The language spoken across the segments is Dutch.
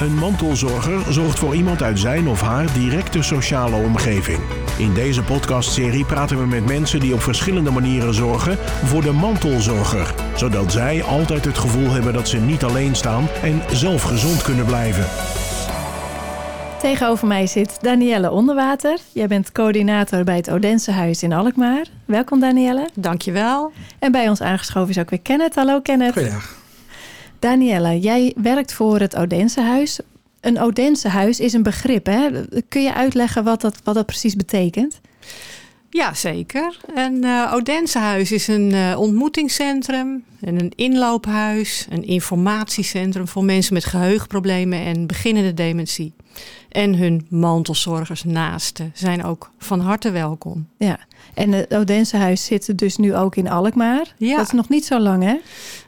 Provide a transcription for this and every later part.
Een mantelzorger zorgt voor iemand uit zijn of haar directe sociale omgeving. In deze podcastserie praten we met mensen die op verschillende manieren zorgen voor de mantelzorger, zodat zij altijd het gevoel hebben dat ze niet alleen staan en zelf gezond kunnen blijven. Tegenover mij zit Danielle Onderwater. Jij bent coördinator bij het Odensehuis in Alkmaar. Welkom Danielle. Dankjewel. En bij ons aangeschoven is ook weer Kenneth. Hallo Kenneth. Goeiedag. Danielle, jij werkt voor het Odensehuis. Een Odensehuis is een begrip, hè? Kun je uitleggen wat dat, wat dat precies betekent? Ja, zeker. Een uh, Odensehuis is een uh, ontmoetingscentrum en een inloophuis, een informatiecentrum voor mensen met geheugenproblemen en beginnende dementie. En hun mantelzorgers naasten zijn ook van harte welkom. Ja, en het Odensehuis zit dus nu ook in Alkmaar. Ja. Dat is nog niet zo lang, hè?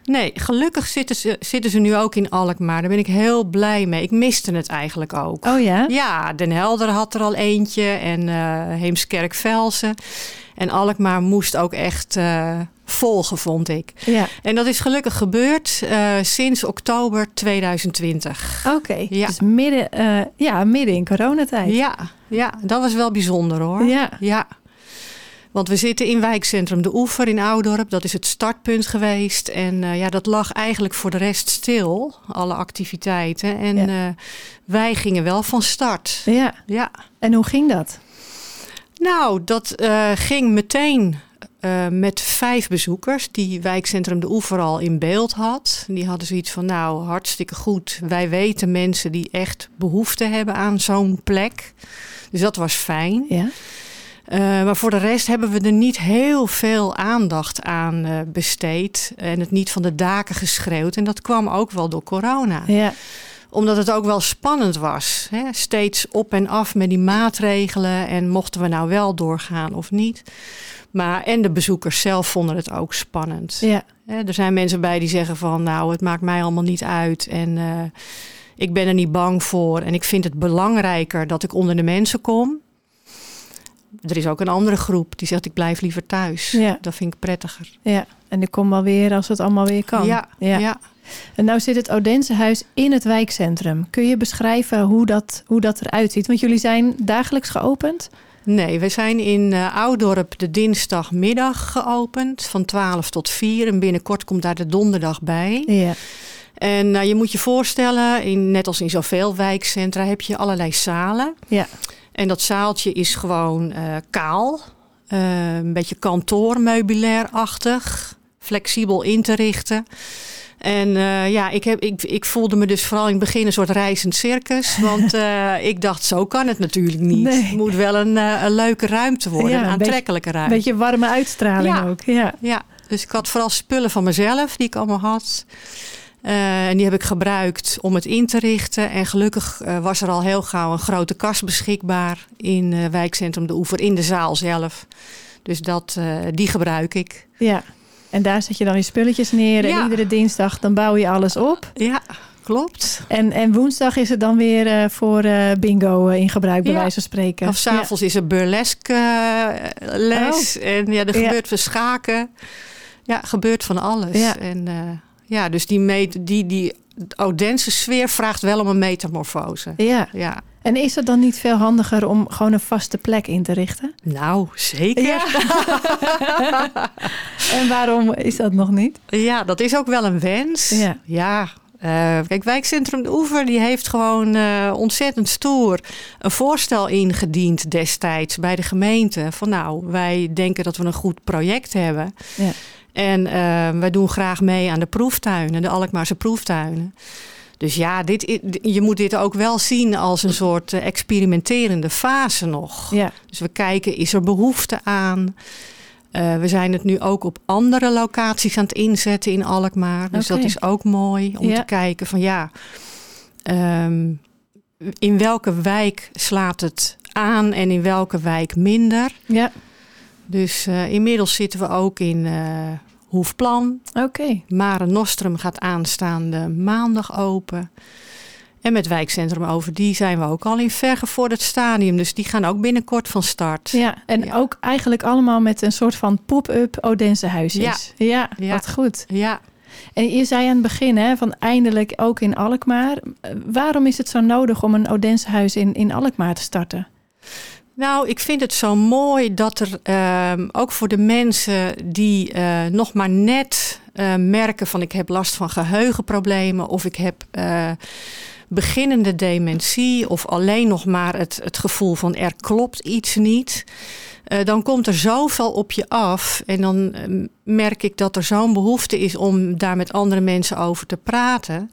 Nee, gelukkig zitten ze, zitten ze nu ook in Alkmaar. Daar ben ik heel blij mee. Ik miste het eigenlijk ook. Oh ja? Ja, Den Helder had er al eentje en uh, Heemskerk-Velsen. En Alkmaar moest ook echt uh, volgen, vond ik. Ja. En dat is gelukkig gebeurd uh, sinds oktober 2020. Oké, okay. ja. dus midden, uh, ja, midden in coronatijd. Ja, ja, dat was wel bijzonder hoor. Ja. ja. Want we zitten in wijkcentrum De Oever in Oudorp. Dat is het startpunt geweest. En uh, ja, dat lag eigenlijk voor de rest stil, alle activiteiten. En ja. wij gingen wel van start. Ja. ja. En hoe ging dat? Nou, dat uh, ging meteen uh, met vijf bezoekers die wijkcentrum De Oever al in beeld had. Die hadden zoiets van, nou, hartstikke goed. Wij weten mensen die echt behoefte hebben aan zo'n plek. Dus dat was fijn. Ja. Uh, maar voor de rest hebben we er niet heel veel aandacht aan uh, besteed. En het niet van de daken geschreeuwd. En dat kwam ook wel door corona. Ja. Omdat het ook wel spannend was. Hè? Steeds op en af met die maatregelen. En mochten we nou wel doorgaan of niet. Maar en de bezoekers zelf vonden het ook spannend. Ja. Er zijn mensen bij die zeggen van nou, het maakt mij allemaal niet uit. En uh, ik ben er niet bang voor. En ik vind het belangrijker dat ik onder de mensen kom. Er is ook een andere groep die zegt ik blijf liever thuis. Ja. Dat vind ik prettiger. Ja, en ik kom wel weer als het allemaal weer kan. Ja, ja. ja. En nou zit het Odensehuis in het wijkcentrum. Kun je beschrijven hoe dat, hoe dat eruit ziet? Want jullie zijn dagelijks geopend? Nee, we zijn in uh, Oudorp de dinsdagmiddag geopend van 12 tot 4. En binnenkort komt daar de donderdag bij. Ja. En uh, je moet je voorstellen, in, net als in zoveel wijkcentra heb je allerlei zalen. Ja. En dat zaaltje is gewoon uh, kaal. een beetje kantoormeubilair-achtig. Flexibel in te richten. En uh, ja, ik, heb, ik, ik voelde me dus vooral in het begin een soort reizend circus. Want uh, ik dacht, zo kan het natuurlijk niet. Nee. Het moet wel een, uh, een leuke ruimte worden, ja, een aantrekkelijke ruimte. Een beetje warme uitstraling ja. ook. Ja. ja, dus ik had vooral spullen van mezelf die ik allemaal had. en die heb ik gebruikt om het in te richten. En gelukkig was er al heel gauw een grote kast beschikbaar in wijkcentrum De Oever, in de zaal zelf. Dus dat, die gebruik ik. Ja. En daar zet je dan je spulletjes neer. Ja. En iedere dinsdag dan bouw je alles op. Ja, klopt. En, en woensdag is het dan weer uh, voor uh, bingo uh, in gebruik, bij ja. wijze van spreken. Of s'avonds ja. is er burlesque les. Oh. En ja, er gebeurt ja. verschaken. Ja, gebeurt van alles. Ja. En ja, dus die, meet, die, die Odense sfeer vraagt wel om een metamorfose. Ja. ja. En is het dan niet veel handiger om gewoon een vaste plek in te richten? Nou, zeker. Ja. en waarom is dat nog niet? Ja, dat is ook wel een wens. Ja. ja uh, kijk, Wijkcentrum de Oever die heeft gewoon uh, ontzettend stoer een voorstel ingediend destijds bij de gemeente. Van nou, wij denken dat we een goed project hebben. Ja. En uh, wij doen graag mee aan de proeftuinen, de Alkmaarse proeftuinen. Dus ja, dit, je moet dit ook wel zien als een soort experimenterende fase nog. Ja. Dus we kijken, is er behoefte aan? Uh, we zijn het nu ook op andere locaties aan het inzetten in Alkmaar. Dus okay. dat is ook mooi om ja. te kijken van ja, um, in welke wijk slaat het aan en in welke wijk minder. Ja. Dus uh, inmiddels zitten we ook in uh, Hoefplan. Oké. Okay. Mare Nostrum gaat aanstaande maandag open. En met wijkcentrum over die zijn we ook al in vergevorderd stadium. Dus die gaan ook binnenkort van start. Ja, en ja. ook eigenlijk allemaal met een soort van pop-up Odense huisjes. Ja. ja, ja. wat goed. Ja. En je zei aan het begin, hè, van eindelijk ook in Alkmaar. Eh, Waarom is het zo nodig om een Odensehuis in, in Alkmaar te starten? Nou, ik vind het zo mooi dat er ehm, ook voor de mensen die eh, nog maar net eh, merken van ik heb last van geheugenproblemen of ik heb eh, beginnende dementie of alleen nog maar het, het gevoel van er klopt iets niet. dan komt er zoveel op je af. En dan merk ik dat er zo'n behoefte is om daar met andere mensen over te praten.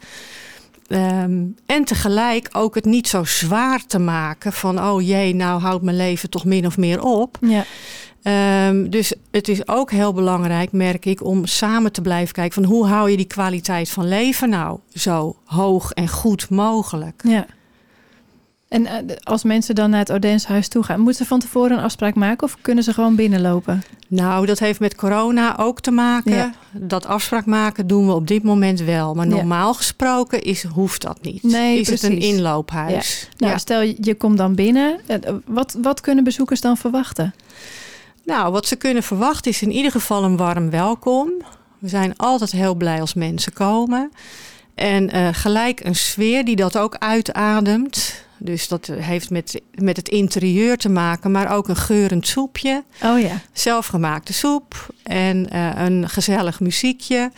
Ehm, en tegelijk ook het niet zo zwaar te maken van, oh jee, nou houdt mijn leven toch min of meer op. Ja, Ehm, dus het is ook heel belangrijk, merk ik, om samen te blijven kijken van hoe hou je die kwaliteit van leven nou zo hoog en goed mogelijk. ja. En eh, als mensen dan naar het Odensehuis toe gaan, moeten ze van tevoren een afspraak maken of kunnen ze gewoon binnenlopen? Nou, dat heeft met corona ook te maken. Ja. Dat afspraak maken doen we op dit moment wel. Maar Ja. normaal gesproken is, hoeft dat niet. Nee, is het een inloophuis. Nou, stel je, je komt dan binnen. Eh, Wat, wat kunnen bezoekers dan verwachten? Nou, wat ze kunnen verwachten is in ieder geval een warm welkom. We zijn altijd heel blij als mensen komen. En eh, gelijk een sfeer die dat ook uitademt. Dus dat heeft met, met het interieur te maken, maar ook een geurend soepje. Oh ja, Zelfgemaakte soep en eh, een gezellig muziekje.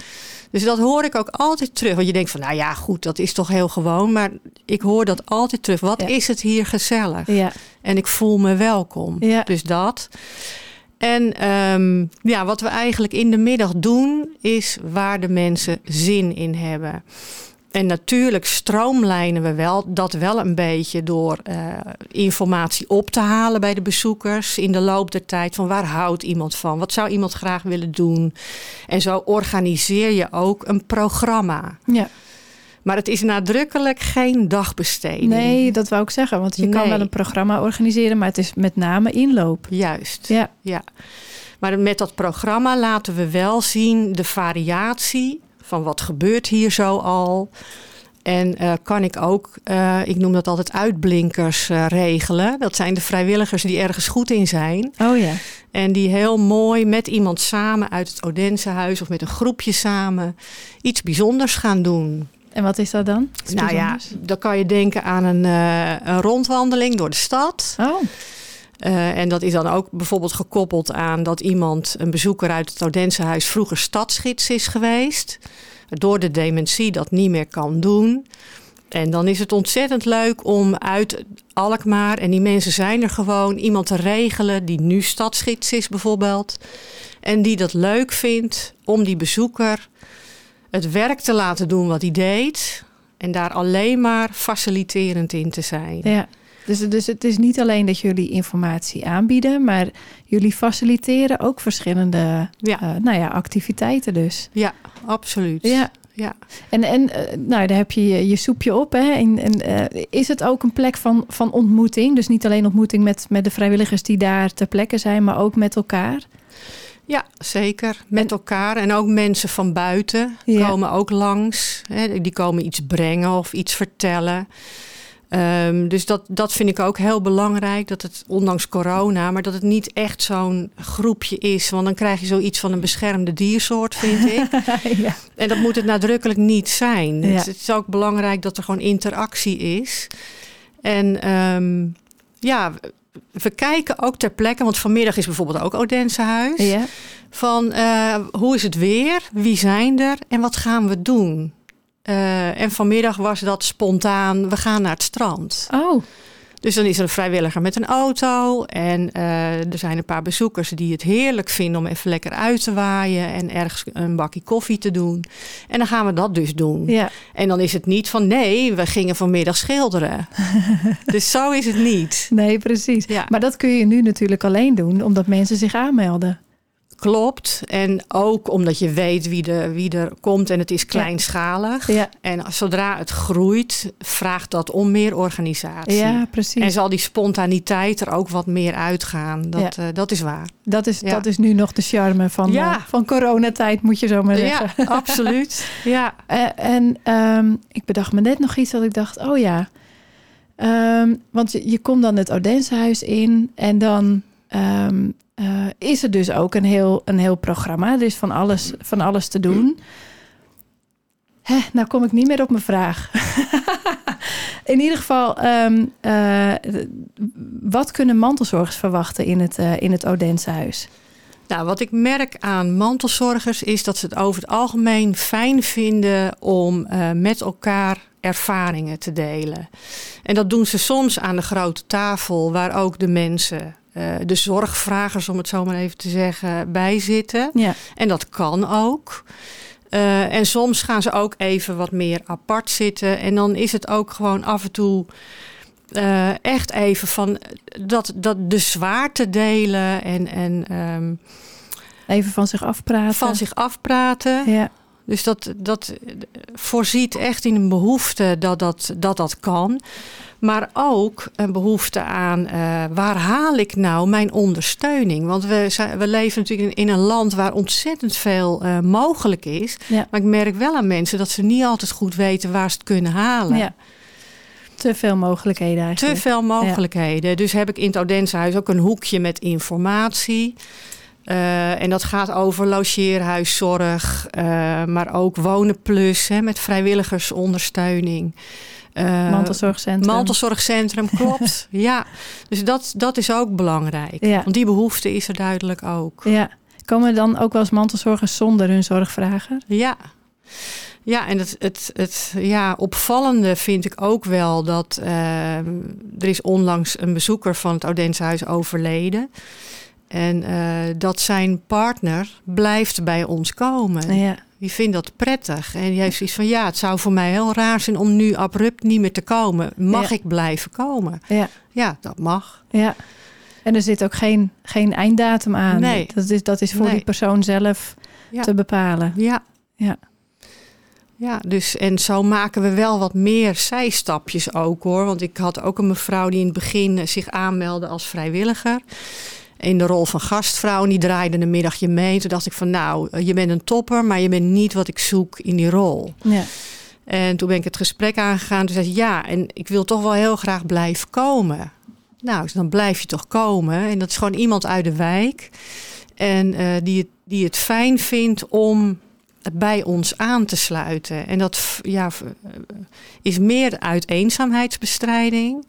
Dus dat hoor ik ook altijd terug. Want je denkt van, nou ja, goed, dat is toch heel gewoon. Maar ik hoor dat altijd terug. Wat Ja. is het hier gezellig? ja, En ik voel me welkom. Ja. Dus dat. En ehm, ja, wat we eigenlijk in de middag doen, is waar de mensen zin in hebben. En natuurlijk stroomlijnen we wel dat wel een beetje door eh, informatie op te halen bij de bezoekers in de loop der tijd. Van waar houdt iemand van? Wat zou iemand graag willen doen? En zo organiseer je ook een programma. ja. Maar het is nadrukkelijk geen dagbesteding. Nee, dat wou ik zeggen. Want je kan wel een programma organiseren, maar het is met name inloop. Juist. Ja, Ja, maar met dat programma laten we wel zien de variatie van wat gebeurt hier zo al. En eh, kan ik ook, eh, ik noem dat altijd uitblinkers eh, regelen. Dat zijn de vrijwilligers die ergens goed in zijn. oh ja. En die heel mooi met iemand samen uit het Odensehuis of met een groepje samen iets bijzonders gaan doen. En wat is dat dan? Nou ja, dan kan je denken aan een, een rondwandeling door de stad. Oh, Eh, en dat is dan ook bijvoorbeeld gekoppeld aan dat iemand, een bezoeker uit het Odensehuis, vroeger stadsgids is geweest. Door de dementie dat niet meer kan doen. En dan is het ontzettend leuk om uit Alkmaar, en die mensen zijn er gewoon, iemand te regelen die nu stadsgids is bijvoorbeeld. En die dat leuk vindt om die bezoeker het werk te laten doen wat hij deed. En daar alleen maar faciliterend in te zijn. ja. Dus, dus het is niet alleen dat jullie informatie aanbieden, maar jullie faciliteren ook verschillende Ja. eh, nou ja, activiteiten dus. Ja, absoluut. Ja. ja. En, en eh, nou, daar heb je je, je soepje op. Hè? En, en eh, is het ook een plek van, van ontmoeting? Dus niet alleen ontmoeting met, met de vrijwilligers die daar ter plekke zijn, maar ook met elkaar. Ja, zeker. Met elkaar. En ook mensen van buiten Ja. komen ook langs. Hè, die komen iets brengen of iets vertellen. Ehm, dus dat, dat vind ik ook heel belangrijk. Dat het, ondanks corona, maar dat het niet echt zo'n groepje is. Want dan krijg je zoiets van een beschermde diersoort, vind ik. ja. En dat moet het nadrukkelijk niet zijn. Ja. Dus het is ook belangrijk dat er gewoon interactie is. En ehm, ja, we kijken ook ter plekke, want vanmiddag is bijvoorbeeld ook Odensehuis. ja. Van eh, hoe is het weer? Wie zijn er? En wat gaan we doen? Eh, en vanmiddag was dat spontaan, we gaan naar het strand. Oh, Dus dan is er een vrijwilliger met een auto. En eh, er zijn een paar bezoekers die het heerlijk vinden om even lekker uit te waaien. En ergens een bakje koffie te doen. En dan gaan we dat dus doen. ja. En dan is het niet van nee, we gingen vanmiddag schilderen. dus zo is het niet. Nee, precies. Ja. Maar dat kun je nu natuurlijk alleen doen, omdat mensen zich aanmelden. Klopt. En ook omdat je weet wie, de, wie er komt en het is kleinschalig. Ja, En zodra het groeit, vraagt dat om meer organisatie. ja precies. En zal die spontaniteit er ook wat meer uitgaan. Dat, eh, dat is waar. dat, is, ja. dat is nu nog de charme van, eh, van coronatijd, moet je zo maar zeggen. Ja, absoluut. Ja. Eh, en ehm, ik bedacht me net nog iets dat ik dacht, oh ja. Ehm, want je, je komt dan het Odensehuis in en dan ehm, eh, is er dus ook een heel, een heel programma. Er is van alles, van alles te doen. Nou kom ik niet meer op mijn vraag. in ieder geval, ehm, eh, wat kunnen mantelzorgers verwachten in het, uh, in het Odense Nou, wat ik merk aan mantelzorgers is dat ze het over het algemeen fijn vinden om met elkaar ervaringen te delen. En dat doen ze soms aan de grote tafel, waar ook de mensen, de zorgvragers om het zo maar even te zeggen, bij zitten. Ja. En dat kan ook. Uh, en soms gaan ze ook even wat meer apart zitten. En dan is het ook gewoon af en toe uh, echt even van dat, dat de zwaarte delen en. en um, even van zich afpraten. Van zich afpraten. Ja. Dus dat, dat voorziet echt in een behoefte dat dat, dat, dat kan. Maar ook een behoefte aan uh, waar haal ik nou mijn ondersteuning? Want we, we leven natuurlijk in, een land waar ontzettend veel uh, mogelijk is. Ja. Maar ik merk wel aan mensen dat ze niet altijd goed weten waar ze het kunnen halen. Ja. Te veel mogelijkheden eigenlijk. Te veel mogelijkheden. Dus heb ik in het Odense ook een hoekje met informatie. Uh, en dat gaat over logeerhuiszorg, uh, maar ook Wonen Plus hè, met vrijwilligersondersteuning. Uh, mantelzorgcentrum. Mantelzorgcentrum, klopt. ja, dus dat, dat is ook belangrijk. Ja. Want die behoefte is er duidelijk ook. Ja. Komen dan ook wel eens mantelzorgers zonder hun zorgvrager? Ja. Ja, en het, het, het ja, opvallende vind ik ook wel dat uh, er is onlangs een bezoeker van het Odense Huis overleden. En uh, dat zijn partner blijft bij ons komen. Ja. Die vindt dat prettig. En die heeft zoiets van: ja, het zou voor mij heel raar zijn om nu abrupt niet meer te komen. Mag ik blijven komen? Ja. ja, dat mag. Ja. En er zit ook geen, geen einddatum aan. Nee. Dat is, dat is voor die persoon zelf te bepalen. Ja. Ja. Ja, dus en zo maken we wel wat meer zijstapjes ook hoor. Want ik had ook een mevrouw die in het begin zich aanmeldde als vrijwilliger in de rol van gastvrouw. En die draaide een middagje mee. Toen dacht ik van nou, je bent een topper, maar je bent niet wat ik zoek in die rol. Ja. En toen ben ik het gesprek aangegaan. Toen zei ze ja, en ik wil toch wel heel graag blijven komen. Nou, dan blijf je toch komen. En dat is gewoon iemand uit de wijk. En uh, die, het, die het fijn vindt om bij ons aan te sluiten. En dat ja, is meer uit eenzaamheidsbestrijding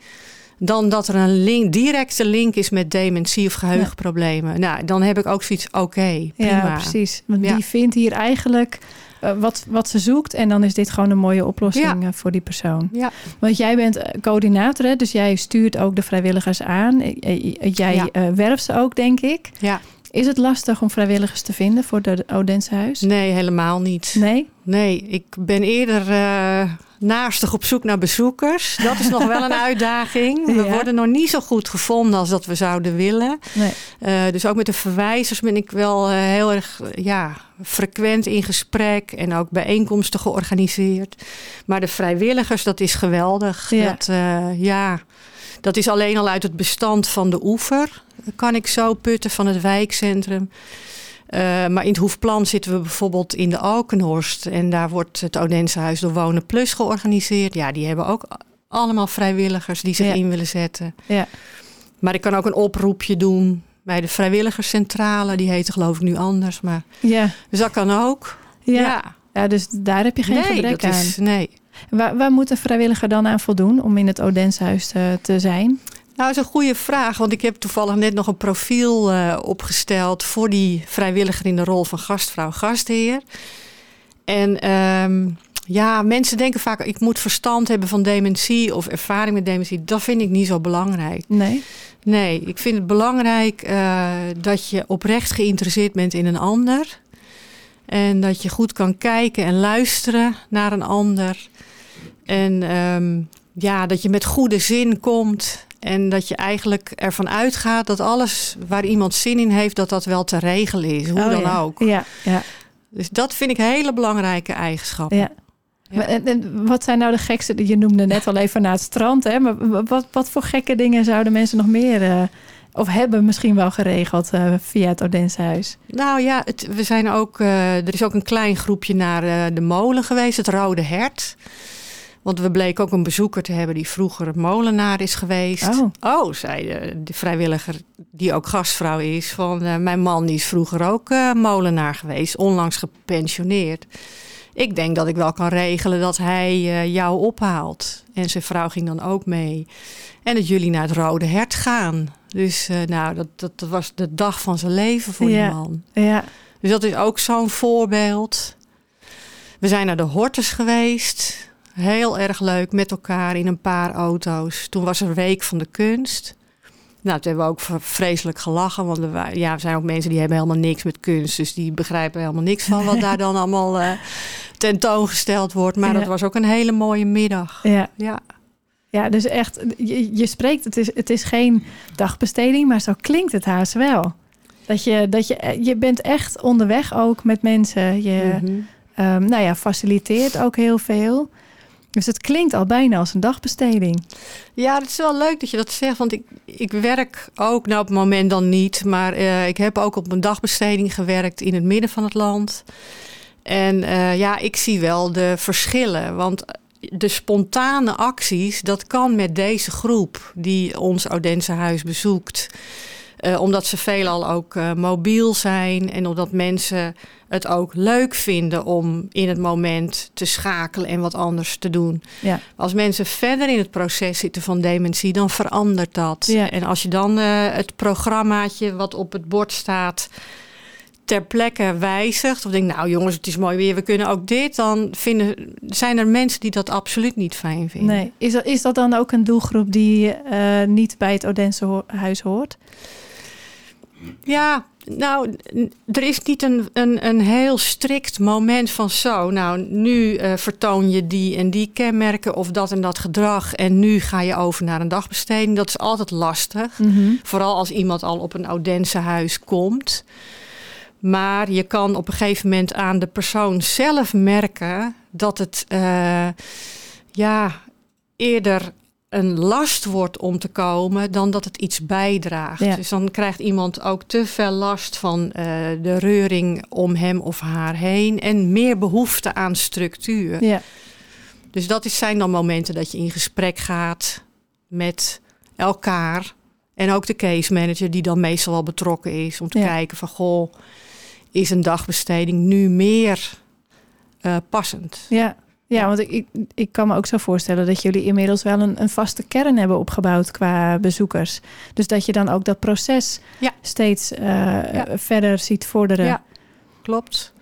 dan dat er een link, directe link is met dementie of geheugenproblemen. Nou, dan heb ik ook zoiets, oké, okay, prima. Ja, precies. Want die vindt hier eigenlijk uh, wat, wat ze zoekt. En dan is dit gewoon een mooie oplossing ja. voor die persoon. Ja. Want jij bent eh, coördinator, hè? dus jij stuurt ook de vrijwilligers aan. Jij werft ze ook, denk ik. Ja. Is het lastig om vrijwilligers te vinden voor de Odense Huis? Nee, helemaal niet. Nee? Nee, ik ben eerder uh, naastig op zoek naar bezoekers. Dat is nog wel een uitdaging. We worden nog niet zo goed gevonden als dat we zouden willen. Nee. Uh, dus ook met de verwijzers ben ik wel uh, heel erg ja, frequent in gesprek. En ook bijeenkomsten georganiseerd. Maar de vrijwilligers, dat is geweldig. Ja. Dat, ja, dat is alleen al uit het bestand van de oever. Kan ik zo putten van het wijkcentrum. Uh, maar in het Hoefplan zitten we bijvoorbeeld in de Alkenhorst. En daar wordt het Odense Huis door Wonen Plus georganiseerd. Ja, die hebben ook allemaal vrijwilligers die zich in willen zetten. Ja. Maar ik kan ook een oproepje doen bij de vrijwilligerscentrale. Die heet geloof ik nu anders. Maar... Ja. Dus dat kan ook. Ja. ja. dus daar heb je geen nee, gebrek aan. Is, nee, Waar, waar moet een vrijwilliger dan aan voldoen om in het Odenshuis te, te zijn? Nou, dat is een goede vraag. Want ik heb toevallig net nog een profiel uh, opgesteld voor die vrijwilliger in de rol van gastvrouw, gastheer. En um, ja, mensen denken vaak, ik moet verstand hebben van dementie of ervaring met dementie. Dat vind ik niet zo belangrijk. Nee. Nee, ik vind het belangrijk uh, dat je oprecht geïnteresseerd bent in een ander. En dat je goed kan kijken en luisteren naar een ander. En um, ja, dat je met goede zin komt. En dat je eigenlijk ervan uitgaat dat alles waar iemand zin in heeft, dat dat wel te regelen is. Hoe oh, dan ook. Ja, ja. Dus dat vind ik hele belangrijke eigenschappen. Ja. Ja. En, wat zijn nou de gekste? Je noemde net al even naar het strand. Hè? Maar wat, wat voor gekke dingen zouden mensen nog meer uh, of hebben misschien wel geregeld uh, via het Odense huis? Nou ja, het, we zijn ook, uh, er is ook een klein groepje naar de molen geweest, het Rode Hert. Want we bleken ook een bezoeker te hebben die vroeger molenaar is geweest. Oh, oh zei de, de, vrijwilliger, die ook gastvrouw is, van mijn man die is vroeger ook molenaar geweest, onlangs gepensioneerd. ik denk dat ik wel kan regelen dat hij jou ophaalt. En zijn vrouw ging dan ook mee. En dat jullie naar het Rode Hert gaan. Dus uh, nou, dat, dat, was de dag van zijn leven voor die man. Ja. Dus dat is ook zo'n voorbeeld. We zijn naar de Hortus geweest. Heel erg leuk met elkaar in een paar auto's. Toen was er Week van de Kunst. Nou, toen hebben we ook vreselijk gelachen. Want we, ja, er zijn ook mensen die hebben helemaal niks met kunst. Dus die begrijpen helemaal niks van wat daar dan allemaal uh, tentoongesteld wordt. Maar dat was ook een hele mooie middag. Ja. ja. Ja, dus echt, je, je spreekt, het is, het is geen dagbesteding, maar zo klinkt het haast wel. Dat je, dat je, je bent echt onderweg ook met mensen. Je, mm nou ja, faciliteert ook heel veel. Dus het klinkt al bijna als een dagbesteding. Ja, het is wel leuk dat je dat zegt. Want ik, ik werk ook, nou op het moment dan niet. Maar uh, ik heb ook op een dagbesteding gewerkt in het midden van het land. En uh, ja, ik zie wel de verschillen. Want de spontane acties, dat kan met deze groep die ons Odense huis bezoekt. Uh, omdat ze veelal ook uh, mobiel zijn en omdat mensen het ook leuk vinden om in het moment te schakelen en wat anders te doen. Ja. Als mensen verder in het proces zitten van dementie, dan verandert dat. Ja. En als je dan uh, het programmaatje wat op het bord staat ter plekke wijzigt. Of denkt, nou jongens, het is mooi weer, we kunnen ook dit. Dan vinden, zijn er mensen die dat absoluut niet fijn vinden. Nee. Is, dat, is dat dan ook een doelgroep die uh, niet bij het Odense huis hoort? Ja, nou, er is niet een, een, een heel strikt moment van zo. Nou, nu uh, vertoon je die en die kenmerken of dat en dat gedrag. En nu ga je over naar een dagbesteding. Dat is altijd lastig. Mm -hmm. Vooral als iemand al op een Odense huis komt. Maar je kan op een gegeven moment aan de persoon zelf merken dat het uh, ja, eerder een last wordt om te komen dan dat het iets bijdraagt. Ja. Dus dan krijgt iemand ook te veel last van uh, de reuring om hem of haar heen en meer behoefte aan structuur. Ja. Dus dat is, zijn dan momenten dat je in gesprek gaat met elkaar en ook de case manager die dan meestal wel betrokken is om te ja. kijken van goh, is een dagbesteding nu meer uh, passend? Ja. Ja, want ik, ik kan me ook zo voorstellen dat jullie inmiddels wel een, een vaste kern hebben opgebouwd qua bezoekers. Dus dat je dan ook dat proces ja. steeds uh, ja. verder ziet vorderen. Ja, klopt.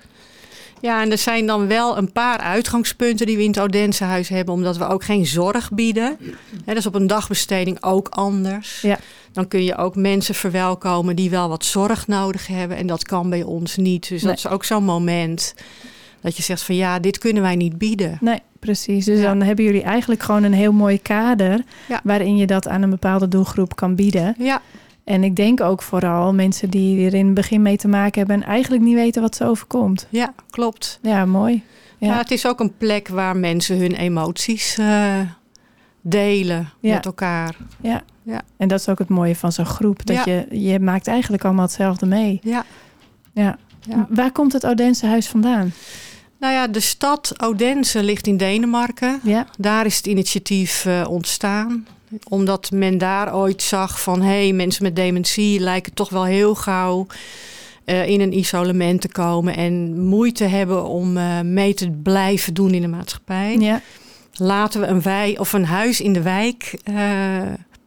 Ja, en er zijn dan wel een paar uitgangspunten die we in het Odense huis hebben, omdat we ook geen zorg bieden. He, dat is op een dagbesteding ook anders. Ja. Dan kun je ook mensen verwelkomen die wel wat zorg nodig hebben. En dat kan bij ons niet. Dus nee. dat is ook zo'n moment dat je zegt van ja, dit kunnen wij niet bieden. Nee, precies. Dus ja. dan hebben jullie eigenlijk gewoon een heel mooi kader ja. waarin je dat aan een bepaalde doelgroep kan bieden. Ja. En ik denk ook vooral mensen die er in het begin mee te maken hebben en eigenlijk niet weten wat ze overkomt. Ja, klopt. Ja, mooi. Ja. het is ook een plek waar mensen hun emoties uh, delen met elkaar. Ja. ja, en dat is ook het mooie van zo'n groep. Dat je, je maakt eigenlijk allemaal hetzelfde mee. Ja. ja. Waar komt het Odense huis vandaan? Nou ja, de stad Odense ligt in Denemarken. Ja. Daar is het initiatief uh, ontstaan. Omdat men daar ooit zag van... hé, hey, mensen met dementie lijken toch wel heel gauw... Uh, in een isolement te komen... en moeite hebben om uh, mee te blijven doen in de maatschappij. Ja. Laten we een, wij, of een huis in de wijk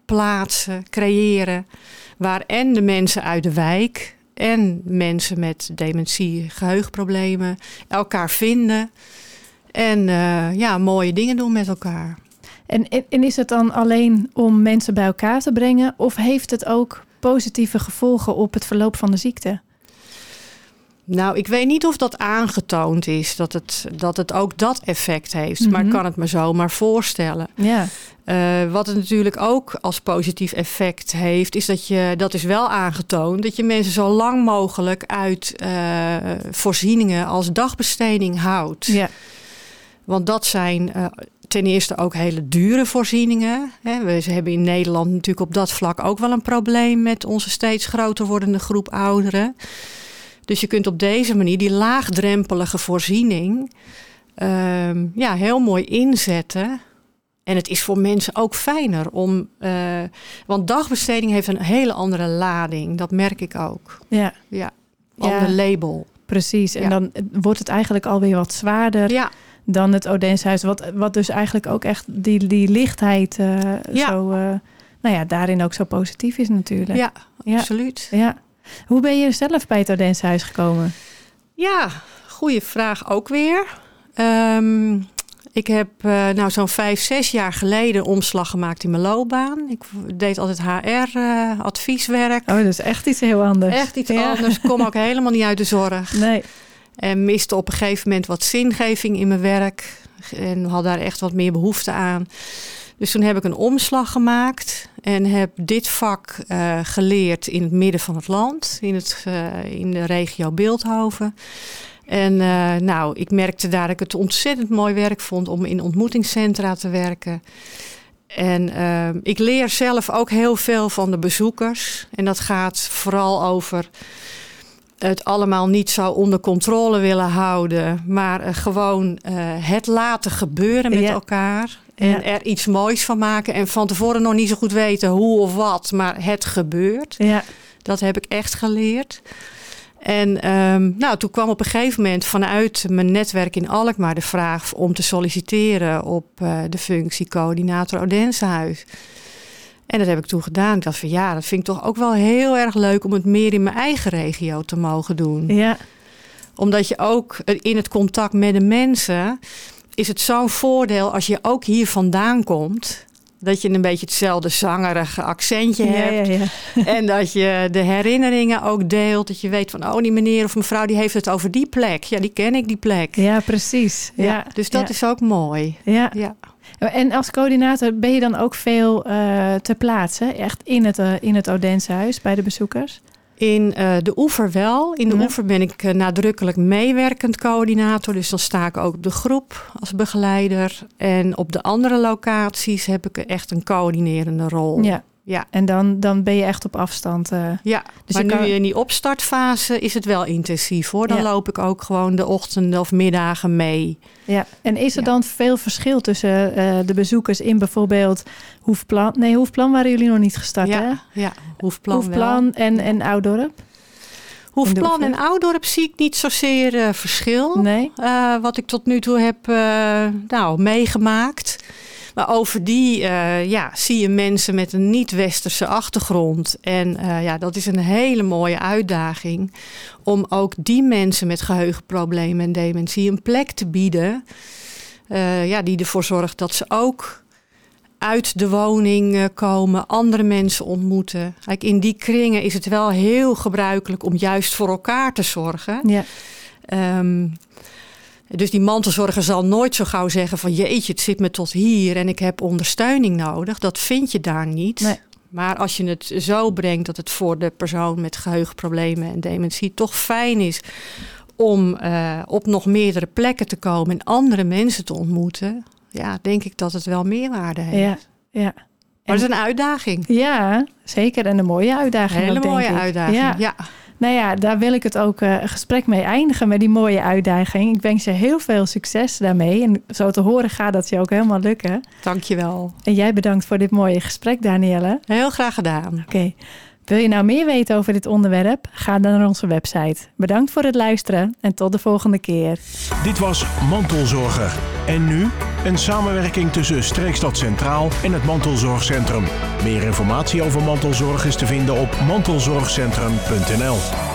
plaatsen, creëren... waar en de mensen uit de wijk en mensen met dementie, geheugenproblemen elkaar vinden en uh, ja, mooie dingen doen met elkaar. En, en is het dan alleen om mensen bij elkaar te brengen of heeft het ook positieve gevolgen op het verloop van de ziekte? Nou, ik weet niet of dat aangetoond is, dat het, dat het ook dat effect heeft. Mm -hmm. Maar ik kan het me zomaar voorstellen. Ja. Uh, wat het natuurlijk ook als positief effect heeft, is dat je, dat is wel aangetoond, dat je mensen zo lang mogelijk uit uh, voorzieningen als dagbesteding houdt. Ja. Want dat zijn uh, ten eerste ook hele dure voorzieningen. Hè. We hebben in Nederland natuurlijk op dat vlak ook wel een probleem met onze steeds groter wordende groep ouderen. Dus je kunt op deze manier die laagdrempelige voorziening uh, ja, heel mooi inzetten. En het is voor mensen ook fijner om. Uh, want dagbesteding heeft een hele andere lading. Dat merk ik ook. Ja. Ja. Ander ja. label. Precies, en dan wordt het eigenlijk alweer wat zwaarder. Ja dan het Odenshuis. Wat, wat dus eigenlijk ook echt die, die lichtheid uh, zo, uh, nou ja, daarin ook zo positief is natuurlijk. Ja, absoluut. Ja. Hoe ben je zelf bij het Odenshuis gekomen? Ja, goede vraag ook weer. Um, ik heb uh, nou zo'n vijf, zes jaar geleden omslag gemaakt in mijn loopbaan. Ik deed altijd HR-advieswerk. oh, dat is echt iets heel anders. Echt iets anders. Ik kom ook helemaal niet uit de zorg. Nee. En miste op een gegeven moment wat zingeving in mijn werk. En had daar echt wat meer behoefte aan. Dus toen heb ik een omslag gemaakt en heb dit vak uh, geleerd in het midden van het land, in, het, uh, in de regio Beeldhoven. En uh, nou, ik merkte daar dat ik het ontzettend mooi werk vond om in ontmoetingscentra te werken. En ik leer zelf ook heel veel van de bezoekers. En dat gaat vooral over het allemaal niet zo onder controle willen houden, maar uh, gewoon uh, het laten gebeuren met ja. elkaar. En ja. er iets moois van maken. En van tevoren nog niet zo goed weten hoe of wat, maar het gebeurt. Ja. Dat heb ik echt geleerd. En um, nou, toen kwam op een gegeven moment vanuit mijn netwerk in Alkmaar de vraag om te solliciteren op uh, de functie coördinator Odensehuis. En dat heb ik toen gedaan. Ik dacht van ja, dat vind ik toch ook wel heel erg leuk om het meer in mijn eigen regio te mogen doen. Ja. Omdat je ook in het contact met de mensen is het zo'n voordeel als je ook hier vandaan komt. Dat je een beetje hetzelfde zangerige accentje hebt. Ja, ja, en dat je de herinneringen ook deelt. Dat je weet van, oh, die meneer of mevrouw die heeft het over die plek. Ja, die ken ik, die plek. Ja, precies. Ja, dus dat is ook mooi. Ja. ja. En als coördinator ben je dan ook veel uh, ter plaatse, echt in het, uh, in het Odenshuis bij de bezoekers? In uh, de oever wel. In de ja. oever ben ik nadrukkelijk meewerkend coördinator. Dus dan sta ik ook op de groep als begeleider. En op de andere locaties heb ik echt een coördinerende rol. Ja. Ja. En dan, dan ben je echt op afstand. Uh, ja, dus maar nu in die opstartfase is het wel intensief hoor. Dan ja. loop ik ook gewoon de ochtenden of middagen mee. Ja, en is er ja. dan veel verschil tussen uh, de bezoekers in bijvoorbeeld Hoefplan? Nee, Hoefplan waren jullie nog niet gestart ja, hè? Ja, Hoefplan, Hoefplan en, en Ouddorp? Hoefplan en Ouddorp zie ik niet zozeer uh, verschil. Nee. wat ik tot nu toe heb nou, meegemaakt. Maar over die uh, ja, zie je mensen met een niet-westerse achtergrond. En uh, ja, dat is een hele mooie uitdaging. Om ook die mensen met geheugenproblemen en dementie een plek te bieden. Uh, ja, die ervoor zorgt dat ze ook uit de woning komen, andere mensen ontmoeten. Kijk, in die kringen is het wel heel gebruikelijk om juist voor elkaar te zorgen. Ja. Um, dus die mantelzorger zal nooit zo gauw zeggen van jeetje, het zit me tot hier en ik heb ondersteuning nodig. Dat vind je daar niet. Nee. Maar als je het zo brengt dat het voor de persoon met geheugenproblemen en dementie toch fijn is om uh, op nog meerdere plekken te komen en andere mensen te ontmoeten, ja, denk ik dat het wel meerwaarde heeft. Ja, ja. Maar het is een uitdaging. Ja, zeker. En een mooie uitdaging. Een hele ook, mooie denk ik. uitdaging. Ja. ja. Nou ja, daar wil ik het ook uh, gesprek mee eindigen met die mooie uitdaging. Ik wens je heel veel succes daarmee. En zo te horen gaat dat je ook helemaal lukken. Dankjewel. En jij bedankt voor dit mooie gesprek, Danielle. Heel graag gedaan. Oké. Okay. Wil je nou meer weten over dit onderwerp? Ga dan naar onze website. Bedankt voor het luisteren en tot de volgende keer. Dit was Mantelzorger. En nu een samenwerking tussen Streekstad Centraal en het Mantelzorgcentrum. Meer informatie over mantelzorg is te vinden op mantelzorgcentrum.nl.